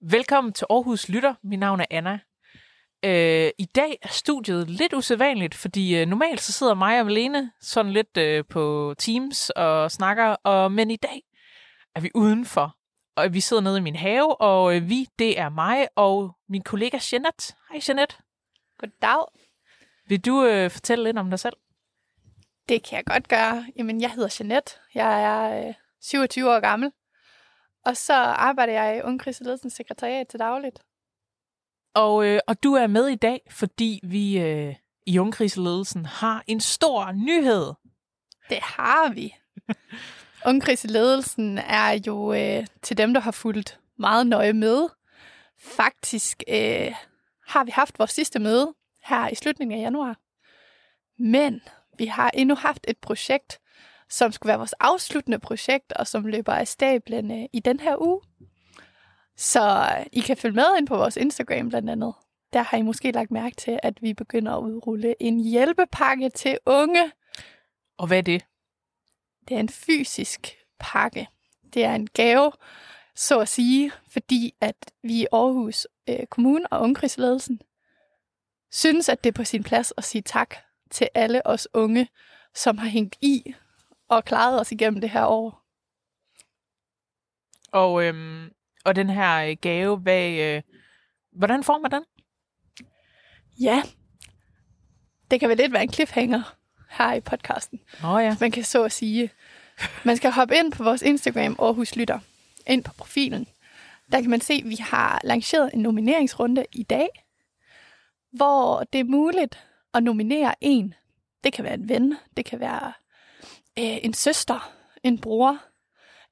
Velkommen til Aarhus Lytter. Mit navn er Anna. Øh, I dag er studiet lidt usædvanligt, fordi øh, normalt så sidder mig og Malene sådan lidt øh, på Teams og snakker, og, men i dag er vi udenfor. Og vi sidder nede i min have, og øh, vi, det er mig og min kollega Jeanette. Hej Jeanette. Goddag. Vil du øh, fortælle lidt om dig selv? Det kan jeg godt gøre. Jamen, jeg hedder Jeanette. Jeg er øh, 27 år gammel. Og så arbejder jeg i Ledelsens sekretariat til dagligt. Og, øh, og du er med i dag, fordi vi øh, i Ungkrigsledelsen har en stor nyhed. Det har vi. Ledelsen er jo øh, til dem, der har fulgt meget nøje med. Faktisk øh, har vi haft vores sidste møde her i slutningen af januar. Men vi har endnu haft et projekt, som skulle være vores afsluttende projekt, og som løber af stablen øh, i den her uge. Så I kan følge med ind på vores Instagram blandt andet. Der har I måske lagt mærke til, at vi begynder at udrulle en hjælpepakke til unge. Og hvad er det? Det er en fysisk pakke. Det er en gave, så at sige, fordi at vi i Aarhus øh, Kommune og Ungkrigsledelsen synes, at det er på sin plads at sige tak til alle os unge, som har hængt i og klaret os igennem det her år. Og, øhm, og den her øh, gave, hvad, øh, hvordan får man den? Ja, det kan vel lidt være en cliffhanger her i podcasten. Oh, ja. Man kan så at sige, man skal hoppe ind på vores Instagram, Aarhus Lytter, ind på profilen. Der kan man se, at vi har lanceret en nomineringsrunde i dag, hvor det er muligt at nominere en. Det kan være en ven, det kan være øh, en søster, en bror,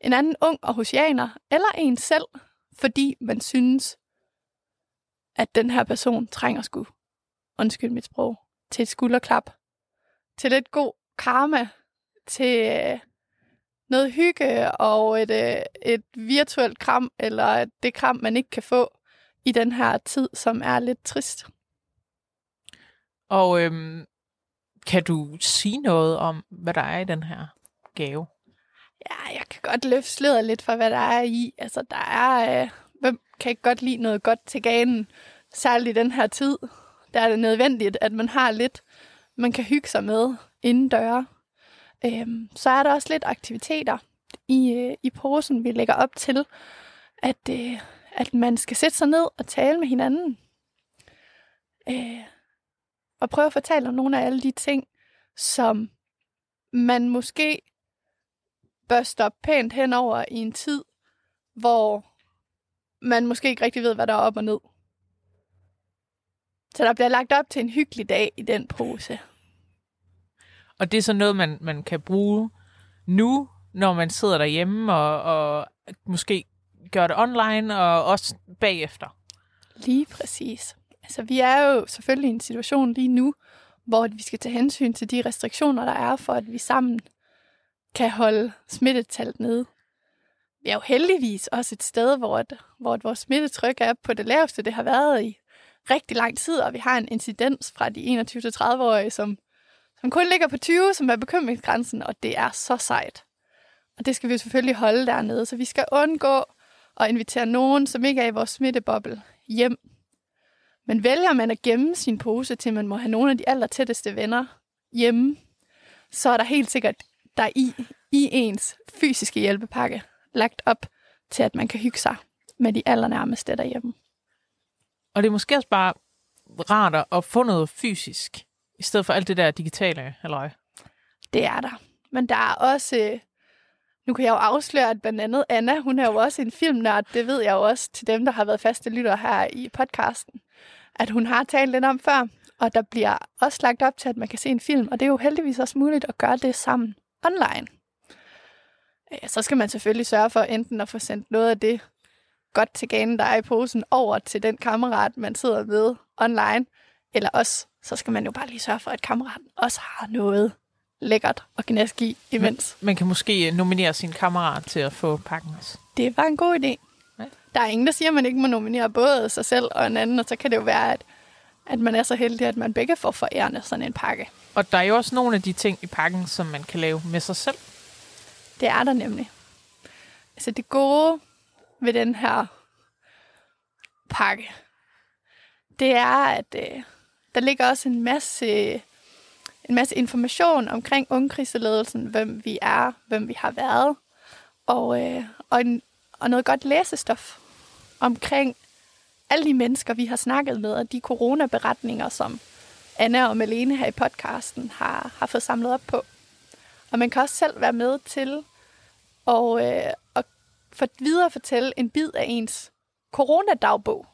en anden ung aarhusianer, eller en selv, fordi man synes, at den her person trænger sgu, undskyld mit sprog, til et skulderklap, til lidt god karma, til øh, noget hygge og et, øh, et virtuelt kram, eller det kram, man ikke kan få i den her tid, som er lidt trist. Og øhm, kan du sige noget om, hvad der er i den her gave? Ja, jeg kan godt løfte sløret lidt for, hvad der er i. Altså, der er... Øh, hvem kan ikke godt lide noget godt til ganen? Særligt i den her tid. Der er det nødvendigt, at man har lidt, man kan hygge sig med indendøre. Øhm, så er der også lidt aktiviteter i, øh, i posen, vi lægger op til, at, øh, at man skal sætte sig ned og tale med hinanden. Øh, og prøve at fortælle om nogle af alle de ting, som man måske bør stoppe pænt henover i en tid, hvor man måske ikke rigtig ved, hvad der er op og ned. Så der bliver lagt op til en hyggelig dag i den pose. Og det er så noget, man, man kan bruge nu, når man sidder derhjemme og, og måske gør det online og også bagefter. Lige præcis. Altså, vi er jo selvfølgelig i en situation lige nu, hvor vi skal tage hensyn til de restriktioner, der er, for at vi sammen kan holde smittetallet nede. Vi er jo heldigvis også et sted, hvor, et, hvor et vores smittetryk er på det laveste, det har været i rigtig lang tid, og vi har en incidens fra de 21-30-årige, som, som kun ligger på 20, som er bekymringsgrænsen, og det er så sejt. Og det skal vi selvfølgelig holde dernede, så vi skal undgå at invitere nogen, som ikke er i vores smitteboble, hjem. Men vælger man at gemme sin pose til, man må have nogle af de aller tætteste venner hjemme, så er der helt sikkert der i, i ens fysiske hjælpepakke lagt op til, at man kan hygge sig med de allernærmeste derhjemme. Og det er måske også bare rart at få noget fysisk, i stedet for alt det der digitale, eller Det er der. Men der er også... Nu kan jeg jo afsløre, at blandt andet Anna, hun er jo også en filmnørd. Det ved jeg jo også til dem, der har været faste lyttere her i podcasten. At hun har talt lidt om før. Og der bliver også lagt op til, at man kan se en film. Og det er jo heldigvis også muligt at gøre det sammen online. Så skal man selvfølgelig sørge for enten at få sendt noget af det godt til ganen, der er i posen, over til den kammerat, man sidder med online. Eller også, så skal man jo bare lige sørge for, at kammeraten også har noget lækkert at gnæske i imens. Man, man kan måske nominere sin kammerat til at få pakken også. Det var en god idé. Ja. Der er ingen, der siger, at man ikke må nominere både sig selv og en anden, og så kan det jo være, at, at man er så heldig, at man begge får forærende sådan en pakke. Og der er jo også nogle af de ting i pakken, som man kan lave med sig selv. Det er der nemlig. Altså det gode ved den her pakke, det er, at øh, der ligger også en masse, en masse information omkring ungkriseledelsen, hvem vi er, hvem vi har været, og, øh, og, en, og noget godt læsestof omkring alle de mennesker, vi har snakket med, og de coronaberetninger, som Anna og Malene her i podcasten har, har fået samlet op på. Og man kan også selv være med til at, øh, at for videre fortælle en bid af ens coronadagbog.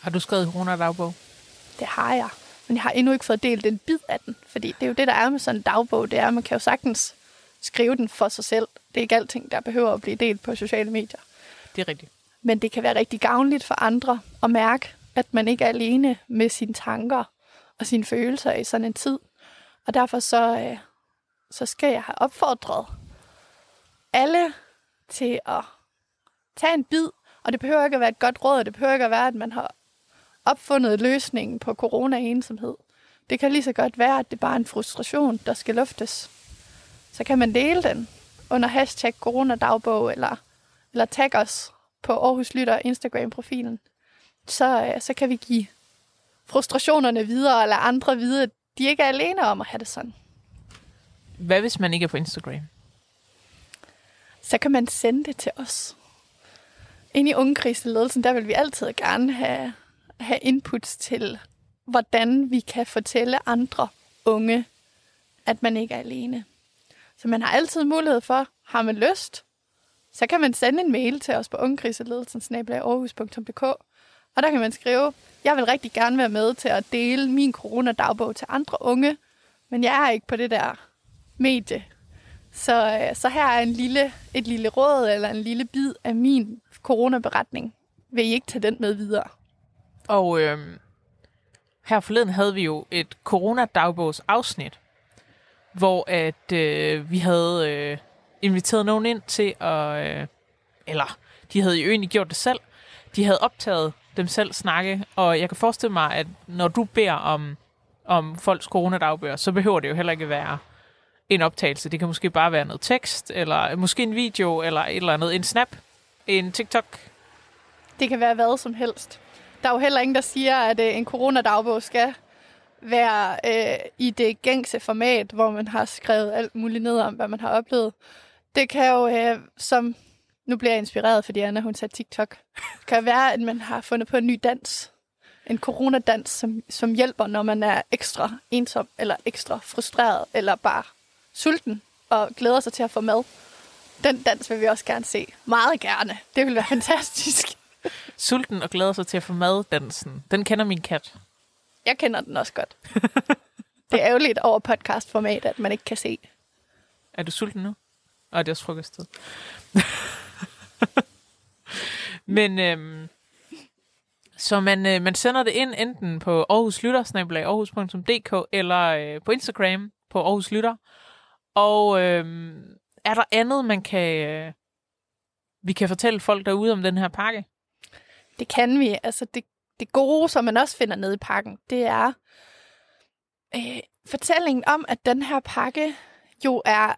Har du skrevet coronadagbog? Det har jeg. Men jeg har endnu ikke fået delt en bid af den. Fordi det er jo det, der er med sådan en dagbog. Det er, at man kan jo sagtens skrive den for sig selv. Det er ikke alting, der behøver at blive delt på sociale medier. Det er rigtigt. Men det kan være rigtig gavnligt for andre at mærke, at man ikke er alene med sine tanker og sine følelser i sådan en tid. Og derfor så, øh, så skal jeg have opfordret alle til at tage en bid. Og det behøver ikke at være et godt råd. Det behøver ikke at være, at man har opfundet løsningen på corona-ensomhed. Det kan lige så godt være, at det er bare en frustration, der skal luftes. Så kan man dele den under hashtag coronadagbog, eller, eller tag os på Aarhus Lytter Instagram-profilen. Så, øh, så kan vi give frustrationerne videre, eller andre vide, at de ikke er alene om at have det sådan. Hvad hvis man ikke er på Instagram? Så kan man sende det til os. Inde i Ungekriseledelsen, der vil vi altid gerne have, have inputs til, hvordan vi kan fortælle andre unge, at man ikke er alene. Så man har altid mulighed for, har man lyst, så kan man sende en mail til os på ungekriseledelsen.aarhus.dk, og der kan man skrive, jeg vil rigtig gerne være med til at dele min coronadagbog til andre unge, men jeg er ikke på det der medie. Så, øh, så her er en lille, et lille råd eller en lille bid af min coronaberetning. Vil I ikke tage den med videre? Og øh, her forleden havde vi jo et coronadagbogs afsnit, hvor at øh, vi havde øh, inviteret nogen ind til at, øh, eller de havde jo egentlig gjort det selv, de havde optaget dem selv snakke, og jeg kan forestille mig, at når du beder om, om folks coronadagbøger, så behøver det jo heller ikke være en optagelse. Det kan måske bare være noget tekst, eller måske en video, eller et eller andet. En snap, en TikTok. Det kan være hvad som helst. Der er jo heller ingen, der siger, at øh, en coronadagbog skal være øh, i det gængse format, hvor man har skrevet alt muligt ned om, hvad man har oplevet. Det kan jo, øh, som nu bliver jeg inspireret, fordi Anna hun sagde TikTok, kan være, at man har fundet på en ny dans. En coronadans, som, som hjælper, når man er ekstra ensom, eller ekstra frustreret, eller bare sulten, og glæder sig til at få mad. Den dans vil vi også gerne se. Meget gerne. Det vil være fantastisk. Sulten og glæder sig til at få mad, dansen. Den kender min kat. Jeg kender den også godt. Det er ærgerligt over podcastformat, at man ikke kan se. Er du sulten nu? Og det er også frokosttid. Men øhm, så man, øh, man sender det ind enten på Aarhus Lytter, aarhus.dk, eller øh, på Instagram på Aarhus Lytter. Og øhm, er der andet, man kan, øh, vi kan fortælle folk derude om den her pakke? Det kan vi. Altså det, det gode, som man også finder nede i pakken, det er øh, fortællingen om, at den her pakke jo er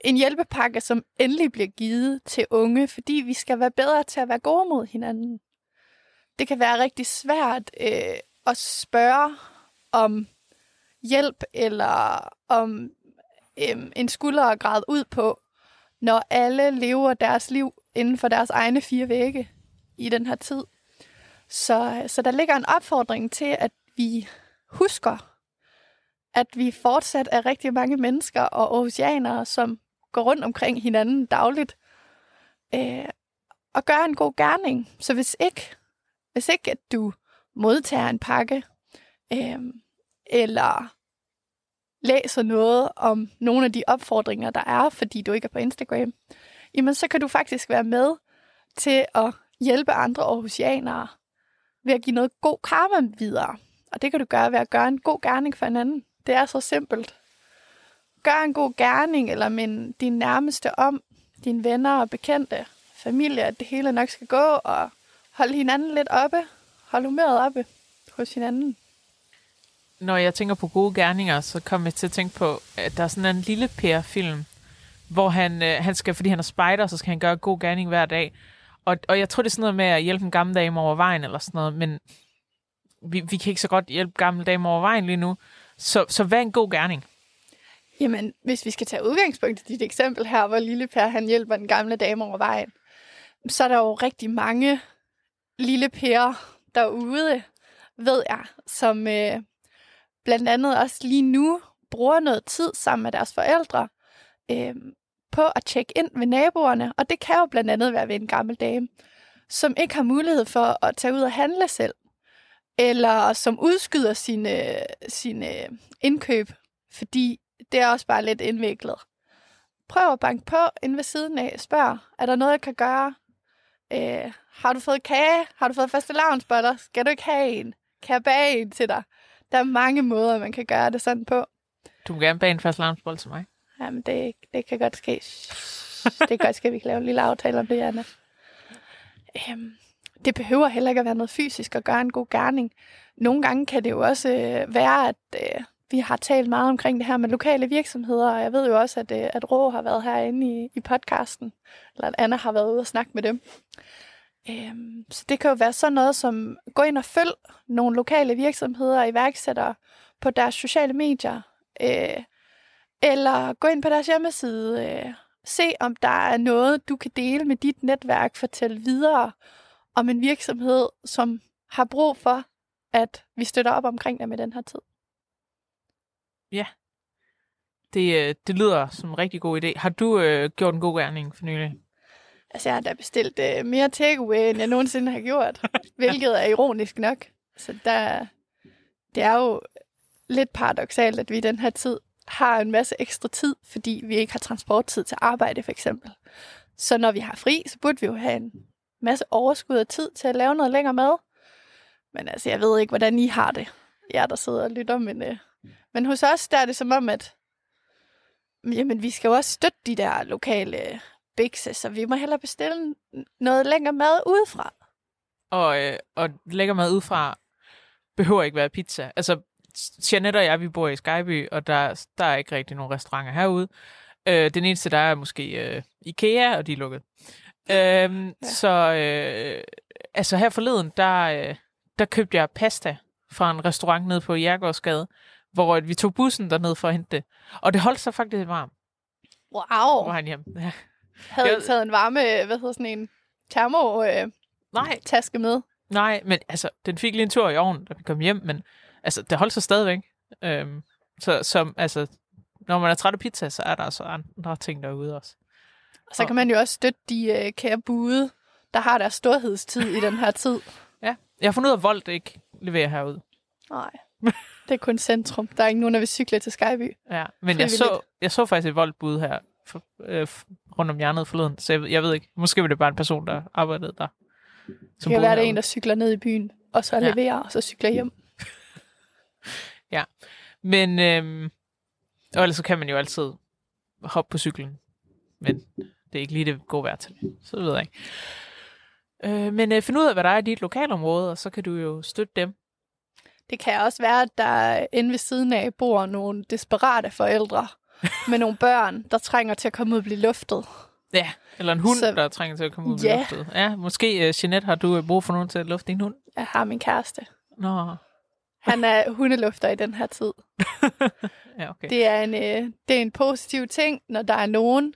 en hjælpepakke, som endelig bliver givet til unge, fordi vi skal være bedre til at være gode mod hinanden. Det kan være rigtig svært øh, at spørge om hjælp eller om øh, en skulder at græde ud på, når alle lever deres liv inden for deres egne fire vægge i den her tid. Så, så der ligger en opfordring til, at vi husker, at vi fortsat er rigtig mange mennesker og oceanere, som går rundt omkring hinanden dagligt, øh, og gør en god gerning. Så hvis ikke, hvis ikke at du modtager en pakke, øh, eller læser noget om nogle af de opfordringer, der er, fordi du ikke er på Instagram, jamen så kan du faktisk være med til at hjælpe andre Aarhusianere ved at give noget god karma videre. Og det kan du gøre ved at gøre en god gerning for en anden. Det er så simpelt. Gør en god gerning, eller men din nærmeste om, dine venner og bekendte, familie, at det hele nok skal gå, og holde hinanden lidt oppe. Hold humøret oppe hos hinanden. Når jeg tænker på gode gerninger, så kommer jeg til at tænke på, at der er sådan en lille Per-film, hvor han, øh, han skal, fordi han er spider, så skal han gøre god gerning hver dag. Og, og jeg tror, det er sådan noget med at hjælpe en gammel dame over vejen, eller sådan noget, men vi, vi kan ikke så godt hjælpe gamle dame over vejen lige nu. Så, så hvad er en god gerning? Jamen, hvis vi skal tage udgangspunkt i dit eksempel her, hvor lille Per han hjælper den gamle dame over vejen, så er der jo rigtig mange lille Per derude, ved jeg, som øh, blandt andet også lige nu bruger noget tid sammen med deres forældre øh, på at tjekke ind ved naboerne. Og det kan jo blandt andet være ved en gammel dame, som ikke har mulighed for at tage ud og handle selv, eller som udskyder sine, sine indkøb, fordi det er også bare lidt indviklet. Prøv at banke på ind ved siden af. Spørg, er der noget, jeg kan gøre? Øh, har du fået kage? Har du fået faste lavnsboller? Skal du ikke have en? Kan jeg bage en til dig? Der er mange måder, man kan gøre det sådan på. Du må gerne bage en fast lavnsbold til mig. Jamen, det, det kan godt ske. Det kan godt ske, at vi kan lave en lille aftale om det, Anna. Øhm, det behøver heller ikke at være noget fysisk at gøre en god gerning. Nogle gange kan det jo også øh, være, at øh, vi har talt meget omkring det her med lokale virksomheder, og jeg ved jo også, at, øh, at Rå har været herinde i, i podcasten, eller at Anna har været ude og snakke med dem. Øhm, så det kan jo være sådan noget som, gå ind og følg nogle lokale virksomheder og iværksættere på deres sociale medier, øh, eller gå ind på deres hjemmeside, øh, se om der er noget, du kan dele med dit netværk, fortælle videre om en virksomhed, som har brug for, at vi støtter op omkring dem i den her tid. Ja. Det, øh, det lyder som en rigtig god idé. Har du øh, gjort en god gerning for nylig? Altså, jeg har da bestilt øh, mere takeaway, end jeg nogensinde har gjort, hvilket er ironisk nok. Så der, det er jo lidt paradoxalt, at vi i den her tid har en masse ekstra tid, fordi vi ikke har transporttid til arbejde, for eksempel. Så når vi har fri, så burde vi jo have en masse overskud af tid til at lave noget længere mad. Men altså, jeg ved ikke, hvordan I har det, jer der sidder og lytter, men, øh, men hos os, der er det som om, at jamen, vi skal jo også støtte de der lokale øh, bikse, så vi må hellere bestille noget længere mad udefra. Og, øh, og længere mad udefra behøver ikke være pizza. Altså, Jeanette og jeg, vi bor i Skyby, og der, der er ikke rigtig nogen restauranter herude. Øh, den eneste, der er måske øh, Ikea, og de er lukket. Øhm, ja. Så øh, altså her forleden, der, øh, der købte jeg pasta fra en restaurant nede på Jærgårdsgade, hvor vi tog bussen derned for at hente det. Og det holdt sig faktisk varmt. Wow. Hvor han hjem. Ja. Havde Jeg- taget en varme, hvad hedder sådan en termo øh, Nej, taske med? nej, men altså, den fik lige en tur i ovnen, da vi kom hjem, men altså, det holdt sig stadigvæk. Øhm, så som, altså, når man er træt af pizza, så er der altså andre ting derude også. Og så kan man jo også støtte de øh, kære bude, der har deres storhedstid i den her tid. Ja, jeg har fundet ud af, at Volt ikke leverer herude. Nej, det er kun centrum. Der er ikke nogen, der vil cykle til Skyby. Ja, men jeg så, jeg så faktisk et voldbud her for, øh, rundt om hjørnet forleden, så jeg, ved- jeg ved ikke, måske var det bare en person, der arbejdede der. Det kan være, det er en, der cykler ned i byen, og så ja. leverer, og så cykler hjem. Men, øhm, og ellers så kan man jo altid hoppe på cyklen, men det er ikke lige det gode vejr til så ved jeg ikke. Øh, men øh, find ud af, hvad der er i dit lokalområde, og så kan du jo støtte dem. Det kan også være, at der inde ved siden af bor nogle desperate forældre med nogle børn, der trænger til at komme ud og blive luftet. Ja, eller en hund, så... Der trænger til at komme ud Ja. ja. luftet. Ja, måske, uh, Jeanette, har du øh, brug for nogen til at lufte din hund? Jeg har min kæreste. Nå, Han er hundelufter i den her tid. ja, okay. Det er en, øh, det er en positiv ting, når der er nogen.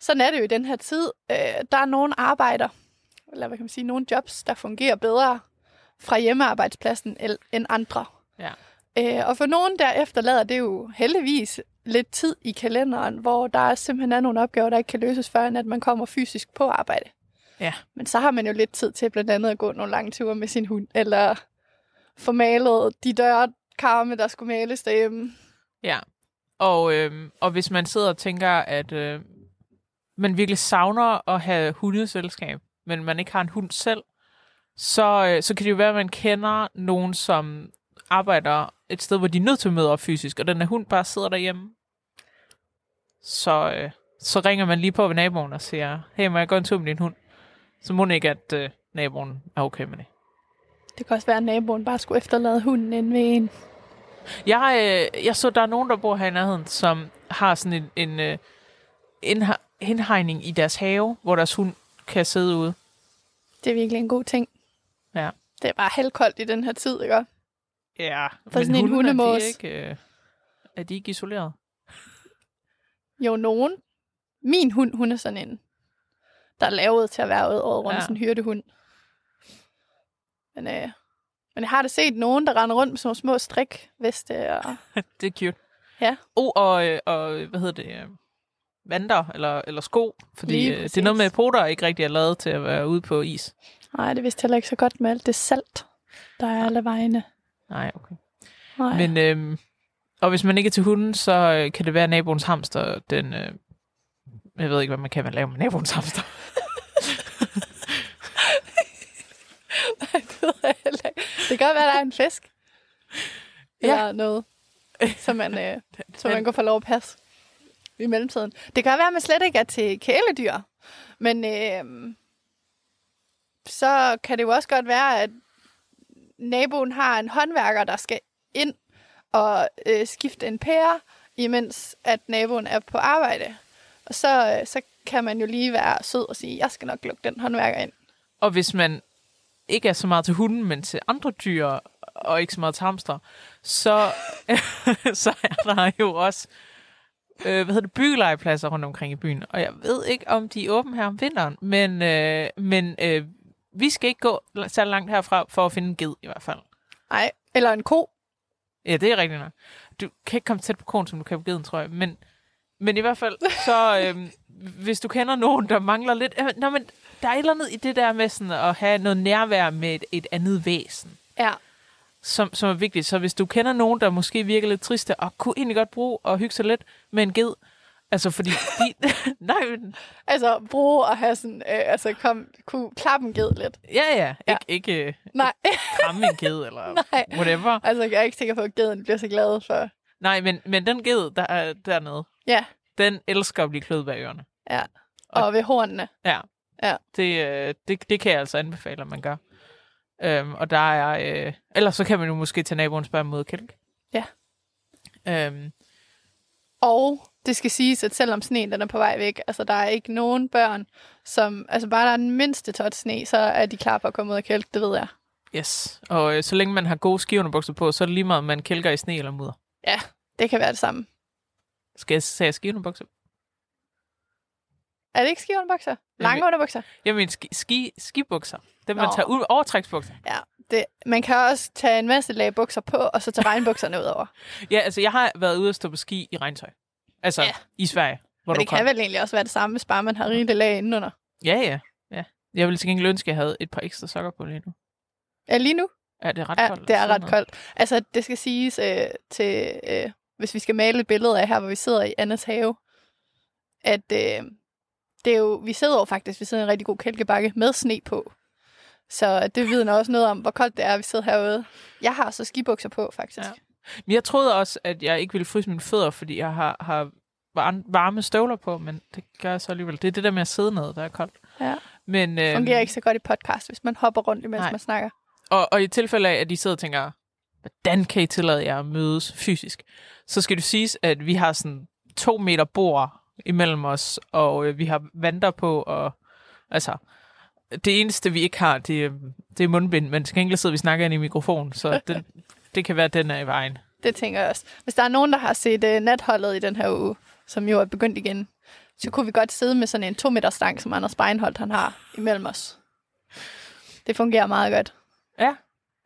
Sådan er det jo i den her tid. Øh, der er nogen arbejder, eller hvad kan man sige, nogle jobs, der fungerer bedre fra hjemmearbejdspladsen end andre. Ja. Øh, og for nogen der efterlader det jo heldigvis lidt tid i kalenderen, hvor der simpelthen er nogle opgaver, der ikke kan løses før, end at man kommer fysisk på arbejde. Ja. Men så har man jo lidt tid til blandt andet at gå nogle lange ture med sin hund, eller få malet de dørkarme, der skulle males derhjemme. Ja, og, øh, og hvis man sidder og tænker, at øh, man virkelig savner at have hundeselskab, men man ikke har en hund selv, så, øh, så kan det jo være, at man kender nogen, som arbejder et sted, hvor de er nødt til at møde op fysisk, og den her hund bare sidder derhjemme. Så, øh, så ringer man lige på ved naboen og siger, hey, må jeg gå en tur med din hund? Så må ikke, at øh, naboen er okay med det. Det kan også være, at naboen bare skulle efterlade hunden inde ved en. Jeg, øh, jeg så, der er nogen, der bor her i nærheden, som har sådan en, en øh, indha- indhegning i deres have, hvor deres hund kan sidde ude. Det er virkelig en god ting. Ja. Det er bare halvkoldt i den her tid, ikke? Ja, sådan en hunden. Er de, ikke, øh, er de ikke isoleret? Jo, nogen. Min hund, hun er sådan en, der er lavet til at være året rundt, Ja. ja. sådan en hyrdehund. Men, øh, men jeg har da set nogen, der render rundt med sådan nogle små strikveste. Og... det er cute. Ja. Oh, og, øh, og hvad hedder det? øh, Vanter eller, eller sko. Fordi øh, det er noget med, poter ikke rigtig er lavet til at være ude på is. Nej, det er vist heller ikke så godt med alt det salt, der er alle vejene. Nej, okay. Nej. Men, øh, og hvis man ikke er til hunden, så kan det være naboens hamster, den... Øh, jeg ved ikke, hvad man kan lave med naboens hamster. Nej, det kan godt være, der er en fisk. Ja. Eller noget, som man, øh, som man kan få lov at passe i mellemtiden. Det kan være, at man slet ikke er til kæledyr. Men øh, så kan det jo også godt være, at naboen har en håndværker, der skal ind og øh, skifte en pære, imens at naboen er på arbejde. Og så, øh, så kan man jo lige være sød og sige, jeg skal nok lukke den håndværker ind. Og hvis man ikke er så meget til hunden, men til andre dyr, og ikke så meget til hamster, så, så er der jo også øh, hvad hedder det, byggelegepladser rundt omkring i byen. Og jeg ved ikke, om de er åbne her om vinteren, men, øh, men øh, vi skal ikke gå så langt herfra for at finde en ged i hvert fald. Nej, eller en ko. Ja, det er rigtigt nok. Du kan ikke komme tæt på konen, som du kan på geden, tror jeg. Men, men i hvert fald, så øhm, hvis du kender nogen, der mangler lidt... Øh, nå, men der er et eller andet i det der med sådan at have noget nærvær med et, et andet væsen, Ja. som, som er vigtigt. Så hvis du kender nogen, der måske virker lidt triste, og kunne egentlig godt bruge at hygge sig lidt med en ged, altså fordi... De, nej, men, Altså, bruge at have sådan, øh, altså, kom, kunne klappe en ged lidt. ja, ja. Ja. Ikke, ikke øh, Nej, kramme en ged, eller Nej. whatever. altså, jeg er ikke sikker på, at geden bliver så glad for. Nej, men, men den ged, der er dernede, Ja, den elsker at blive kløet bag ørerne. ja. Og ved hornene. Ja. Ja. Det, øh, det, det kan jeg altså anbefale, at man gør. Øhm, og der er... Øh, ellers så kan man jo måske tage naboen spørge mod kælk. Ja. Øhm, Og det skal siges, at selvom sneen den er på vej væk, altså der er ikke nogen børn, som, altså bare der er den mindste tot sne, så er de klar for at komme ud af kælk, det ved jeg. yes. Og øh, så længe man har gode skiunderbukser på, så er det lige meget, om man kælker i sne eller mudder. Ja, det kan være det samme. Skal jeg sige skiunderbukser? Er det ikke skiunderbukser? Lange Jamen- underbukser? Jeg mener ski, ski, skibukser. Dem, man Nå. tager ud overtræksbukser. Ja, det, man kan også tage en masse lag bukser på, og så tage regnbukserne ud over. Ja, altså jeg har været ude og stå på ski i regntøj. Altså Ja. i Sverige. Hvor Men det kan kom. vel egentlig også være det samme, hvis bare man har rigeligt lag indenunder. Ja, ja, ja. Jeg ville til gengæld ønske, at jeg havde et par ekstra sokker på lige nu. Ja, lige nu? Er det ret Ja, koldt? det er ret noget? koldt. Altså, det skal siges øh, til, øh, hvis vi skal male et billede af her, hvor vi sidder i Annas have, at øh, det er jo, vi sidder jo faktisk, vi sidder i en rigtig god kælkebakke med sne på. Så det vidner også noget om, hvor koldt det er, at vi sidder herude. Jeg har så skibukser på, faktisk. Ja. Men jeg troede også, at jeg ikke ville fryse mine fødder, fordi jeg har, har var- varme støvler på, men det gør jeg så alligevel. Det er det der med at sidde ned, der er koldt. Ja. Men, Det øhm, fungerer ikke så godt i podcast, hvis man hopper rundt, imens Nej. man snakker. Og, og i tilfælde af, at de sidder og tænker, hvordan kan I tillade jer at mødes fysisk? Så skal det siges, at vi har sådan to meter bord imellem os, og øh, vi har vanter på, og altså, det eneste, vi ikke har, det, er- det er mundbind, men til gengæld sidder vi og snakker ind i mikrofon, så det, det kan være, at den er i vejen. Det tænker jeg også. Hvis der er nogen, der har set uh, natholdet i den her uge, som jo er begyndt igen, så kunne vi godt sidde med sådan en to meter stang, som Anders Beinholt han har imellem os. Det fungerer meget godt. Ja.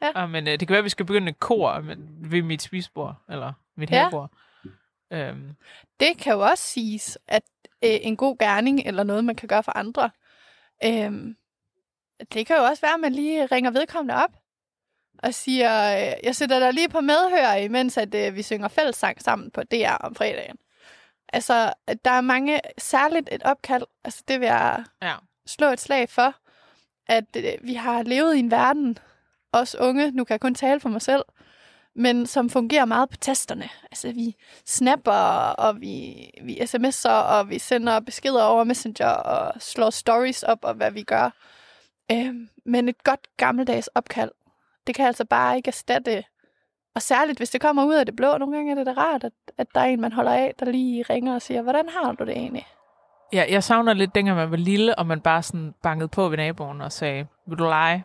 Ja. ja men øh, det kan være, at vi skal begynde et kor men, ved mit spisbord, eller mit Ja. havebord. Øhm, Det kan jo også siges, at øh, en god gerning eller noget, man kan gøre for andre, øh, det kan jo også være, at man lige ringer vedkommende op og siger, øh, jeg sætter dig lige på medhør, imens at øh, vi synger fællessang sammen på DR om fredagen. Altså, der er mange, særligt et opkald, altså det vil jeg ja. slå et slag for, at øh, vi har levet i en verden, os unge, nu kan jeg kun tale for mig selv, men som fungerer meget på tasterne. Altså vi snapper, og vi, vi sms'er, og vi sender beskeder over Messenger, og slår stories op, og hvad vi gør. Øh, men et godt gammeldags opkald, det kan altså bare ikke erstatte, og særligt hvis det kommer ud af det blå, nogle gange er det da rart, at, at der er en, man holder af, der lige ringer og siger, hvordan har du det egentlig? Ja, jeg savner lidt, dengang man var lille, og man bare sådan bankede på ved naboen og sagde, vil du lege?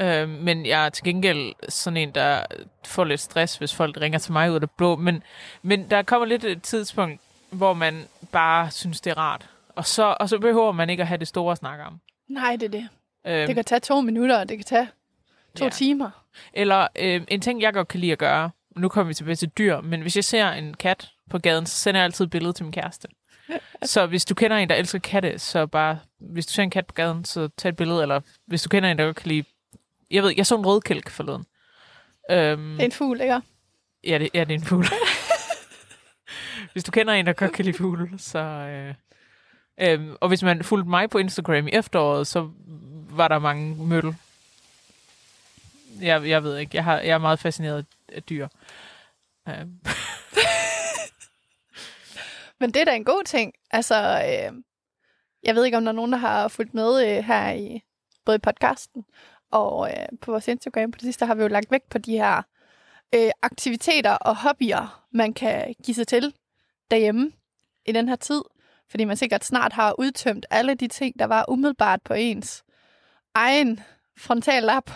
Øh, men jeg er til gengæld sådan en, der får lidt stress, hvis folk ringer til mig ud af det blå. Men, men der kommer lidt et tidspunkt, hvor man bare synes, det er rart. Og så, og så behøver man ikke at have det store at snakke om. Nej, det er det. Øh, Det kan tage to minutter, og det kan tage to Ja. timer. Eller øh, en ting, jeg godt kan lide at gøre, nu kommer vi tilbage til dyr, men hvis jeg ser en kat på gaden, så sender jeg altid et billede til min kæreste. så hvis du kender en, der elsker katte, så bare, hvis du ser en kat på gaden, så tag et billede, eller hvis du kender en, der godt kan lide, jeg ved, jeg så en rødkælk forleden. Øhm, Det er en fugl, ikke? ja, det, ja, det er en fugl. hvis du kender en, der godt kan lide fugle, så... Øh, øhm, og hvis man fulgte mig på Instagram i efteråret, så var der mange møl. Jeg, jeg ved ikke, jeg, har, jeg er meget fascineret af dyr. Øhm, Men det er da en god ting. Altså, øh, jeg ved ikke, om der er nogen, der har fulgt med øh, her i både i podcasten og øh, på vores Instagram. På det sidste har vi jo lagt vægt på de her øh, aktiviteter og hobbyer, man kan give sig til derhjemme i den her tid. Fordi man sikkert snart har udtømt alle de ting, der var umiddelbart på ens egen frontallap.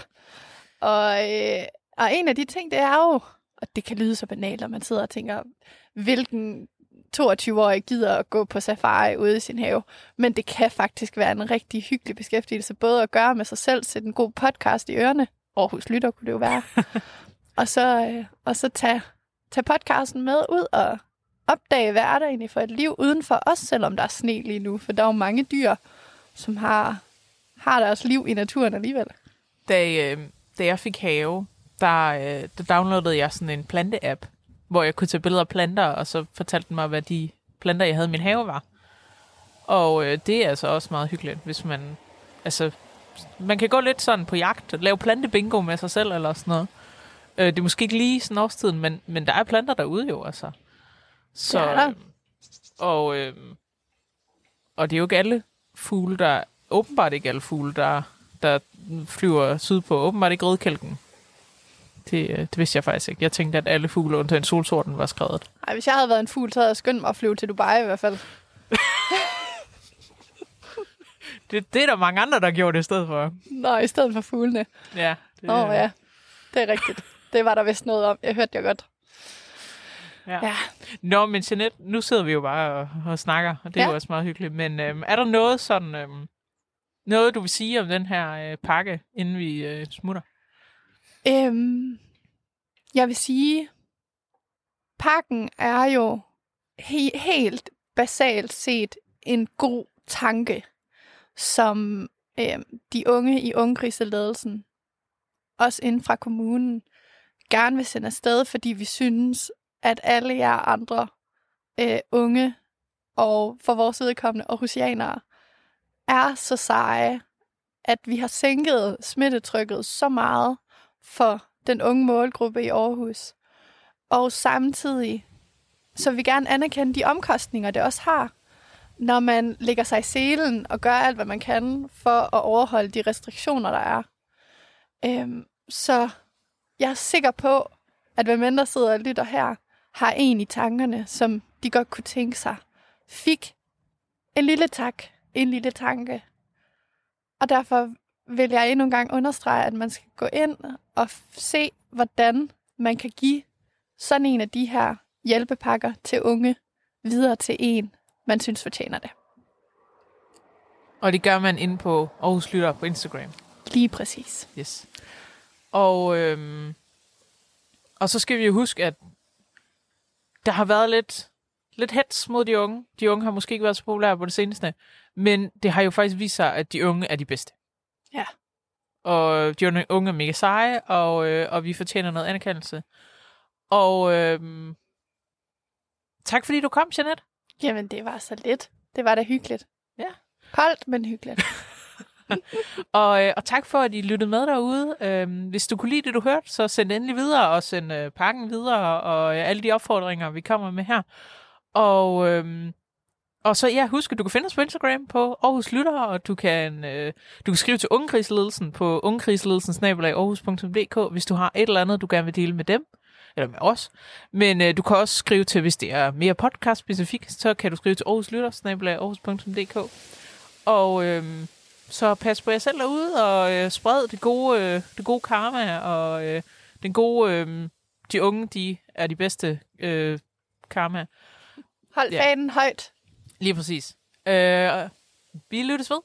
Og, øh, og en af de ting, det er jo, og det kan lyde så banalt, når man sidder og tænker, hvilken 22-årig gider at gå på safari ude i sin have. Men det kan faktisk være en rigtig hyggelig beskæftigelse, både at gøre med sig selv, sætte en god podcast i ørerne. Aarhus Lytter kunne det jo være. og så, øh, og så tage, tage podcasten med ud og opdage, er egentlig for et liv uden for os, selvom der er sne lige nu. For der er jo mange dyr, som har, har deres liv i naturen alligevel. da, øh, da jeg fik have, der, øh, der downloadede jeg sådan en plante-app, hvor jeg kunne tage billeder af planter, og så fortalte den mig, hvad de planter, jeg havde i min have, var. Og øh, det er altså også meget hyggeligt, hvis man... Altså, man kan gå lidt sådan på jagt, lave plantebingo med sig selv, eller sådan noget. Øh, det er måske ikke lige sådan årstiden, men, men der er planter derude jo, altså. Så, der. øh, og, øh, og det er jo ikke alle fugle, der... Åbenbart ikke alle fugle, der, der flyver sydpå. Åbenbart ikke rødkælken. Det, øh, det vidste jeg faktisk ikke. Jeg tænkte, at alle fugle undtagen solsorten var skrevet. Ej, hvis jeg havde været en fugl, så havde jeg skyndt mig at flyve til Dubai i hvert fald. Det, det er der mange andre, der gjorde det i stedet for. Nå, i stedet for fuglene. Ja. Det, oh, ja, det er rigtigt. Det var der vist noget om. Jeg hørte det godt. ja. Ja. Nå, men Jeanette, nu sidder vi jo bare og, og snakker, og det er Ja. jo også meget hyggeligt. Men øhm, er der noget sådan... Øhm, noget, du vil sige om den her øh, pakke, inden vi øh, smutter? Øhm, jeg vil sige, pakken er jo he- helt basalt set en god tanke, som øhm, de unge i ungkriseledelsen, også inden fra kommunen, gerne vil sende afsted, fordi vi synes, at alle jer andre øh, unge og for vores vedkommende Aarhusianere er så seje, at vi har sænket smittetrykket så meget for den unge målgruppe i Aarhus. Og samtidig så vil vi gerne anerkende de omkostninger, det også har, når man lægger sig i selen og gør alt, hvad man kan for at overholde de restriktioner, der er. Øhm, så jeg er sikker på, at hvem end der sidder og lytter her, har en i tankerne, som de godt kunne tænke sig, fik en lille tak, en lille tanke. Og derfor vil jeg endnu en gang understrege, at man skal gå ind og se, hvordan man kan give sådan en af de her hjælpepakker til unge videre til en, man synes fortjener det. Og det gør man inde på Aarhus Lytter på Instagram. Lige præcis. Yes. Og, øhm, og så skal vi jo huske, at der har været lidt, lidt hets mod de unge. De unge har måske ikke været så populære på det seneste, men det har jo faktisk vist sig, at de unge er de bedste. Ja. Og de unge unge er mega seje, og, øh, og vi fortjener noget anerkendelse. Og øhm, tak fordi du kom, Jeanette. Jamen, det var så lidt. Det var da hyggeligt. Ja. Koldt, men hyggeligt. Og, øh, og tak for, at I lyttede med derude. Øhm, hvis du kunne lide det, du hørte, så send endelig videre, og send øh, pakken videre, og øh, alle de opfordringer, vi kommer med her. Og, øhm, og så ja, husk, at du kan finde os på Instagram på Aarhus Lytter, og du kan, øh, du kan skrive til Ungekrigsledelsen på ungekrigsledelsen Aarhus.dk, hvis du har et eller andet, du gerne vil dele med dem. eller med os. Men øh, du kan også skrive til, hvis det er mere podcast-specifikt, så kan du skrive til Aarhus Lytter. Og øh, så pas på jer selv derude, og øh, spred det gode, øh, det gode karma, og øh, den gode, øh, de unge, de er de bedste øh, karma. Hold Ja. fanen højt. Lige præcis. Øh, vi lyttes ved.